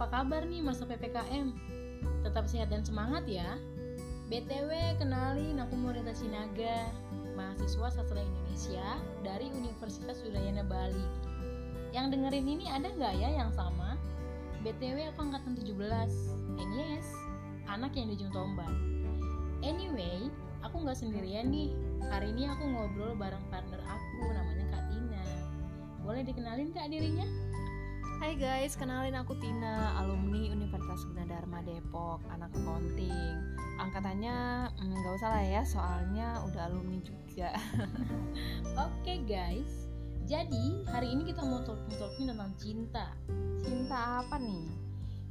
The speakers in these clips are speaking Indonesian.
apa kabar nih masa PPKM? Tetap sehat dan semangat ya. BTW, kenalin aku Morita Sinaga, mahasiswa sastra Indonesia dari Universitas Udayana Bali. Yang dengerin ini ada nggak ya yang sama? BTW aku angkatan 17, and yes, anak yang dijung tombak. Anyway, aku nggak sendirian nih. Hari ini aku ngobrol bareng partner aku, namanya Kak Tina. Boleh dikenalin Kak dirinya? Hai guys, kenalin aku Tina, alumni Universitas Gunadarma Depok, anak accounting. Angkatannya mm, nggak usah lah ya, soalnya udah alumni juga. Oke guys, jadi hari ini kita mau talking-talking tentang cinta. Cinta apa nih?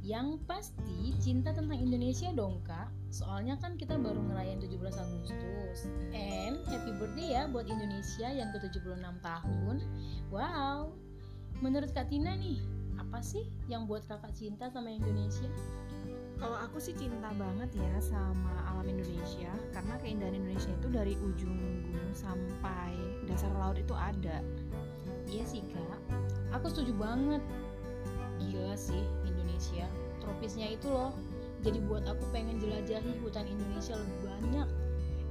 Yang pasti cinta tentang Indonesia dong kak Soalnya kan kita baru ngerayain 17 Agustus And happy birthday ya buat Indonesia yang ke-76 tahun Wow Menurut Kak Tina nih, apa sih yang buat kakak cinta sama Indonesia? Kalau aku sih cinta banget ya sama alam Indonesia Karena keindahan Indonesia itu dari ujung gunung sampai dasar laut itu ada. Iya sih kak, aku setuju banget. Gila sih Indonesia, tropisnya itu loh Jadi buat aku pengen jelajahi hutan Indonesia lebih banyak.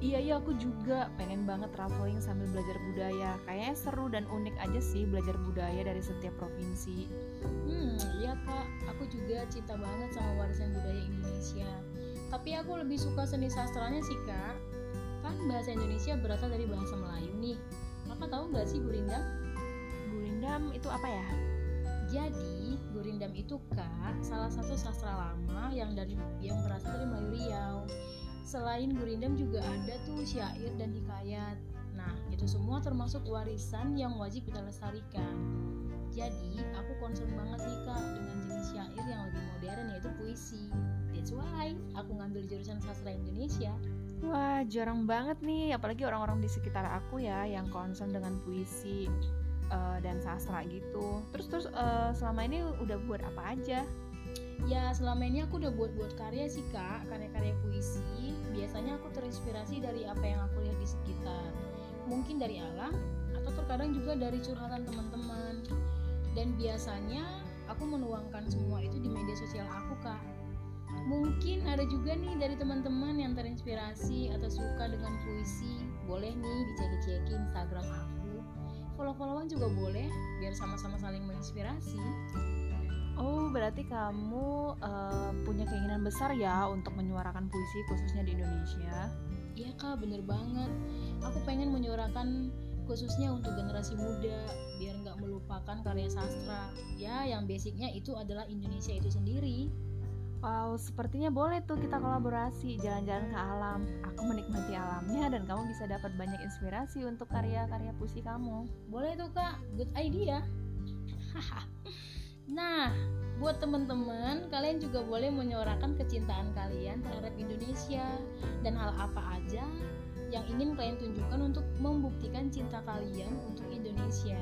Iya iya aku juga pengen banget traveling sambil belajar budaya. Kayaknya seru dan unik aja sih belajar budaya dari setiap provinsi iya kak, aku juga cinta banget sama warisan budaya Indonesia Tapi aku lebih suka seni sastranya sih kak Kan bahasa Indonesia berasal dari bahasa Melayu nih Kakak tahu nggak sih Gurindam? Gurindam itu apa ya? Jadi, Gurindam itu kak salah satu sastra lama yang dari yang berasal dari Melayu Riau. Selain Gurindam juga ada tuh syair dan hikayat. Nah, itu semua termasuk warisan yang wajib kita lestarikan. Jadi, concern banget nih kak dengan jenis syair yang lebih modern yaitu puisi. That's why aku ngambil jurusan sastra Indonesia. Wah jarang banget nih apalagi orang-orang di sekitar aku ya yang concern dengan puisi uh, dan sastra gitu terus terus uh, selama ini udah buat apa aja Ya selama ini aku udah buat-buat karya sih kak, karya-karya puisi. Biasanya aku terinspirasi dari apa yang aku lihat di sekitar. Mungkin dari alam, atau terkadang juga dari curhatan teman-teman. Dan biasanya aku menuangkan semua itu di media sosial aku kak. Mungkin ada juga nih dari teman-teman yang terinspirasi atau suka dengan puisi. Boleh nih dicek-ceki Instagram aku. Follow-followan juga boleh, biar sama-sama saling menginspirasi. Oh, berarti kamu uh, punya keinginan besar ya untuk menyuarakan puisi khususnya di Indonesia? Iya kak, bener banget. Aku pengen menyuarakan khususnya untuk generasi muda, biar nggak melupakan karya sastra. Ya, yang basicnya itu adalah Indonesia itu sendiri. Wow, sepertinya boleh tuh kita kolaborasi jalan-jalan ke alam. Aku menikmati alamnya dan kamu bisa dapat banyak inspirasi untuk karya-karya puisi kamu. Boleh tuh kak, good idea. Nah, buat teman-teman, kalian juga boleh menyuarakan kecintaan kalian terhadap Indonesia dan hal apa aja yang ingin kalian tunjukkan untuk membuktikan cinta kalian untuk Indonesia.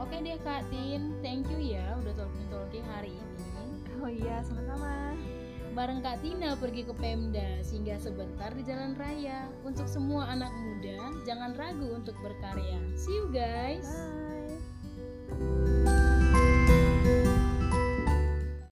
Oke deh Kak Tin, thank you ya udah talking-talking hari ini. Oh iya, sama-sama. Bareng Kak Tina pergi ke Pemda sehingga sebentar di jalan raya. Untuk semua anak muda, jangan ragu untuk berkarya. See you guys. Bye.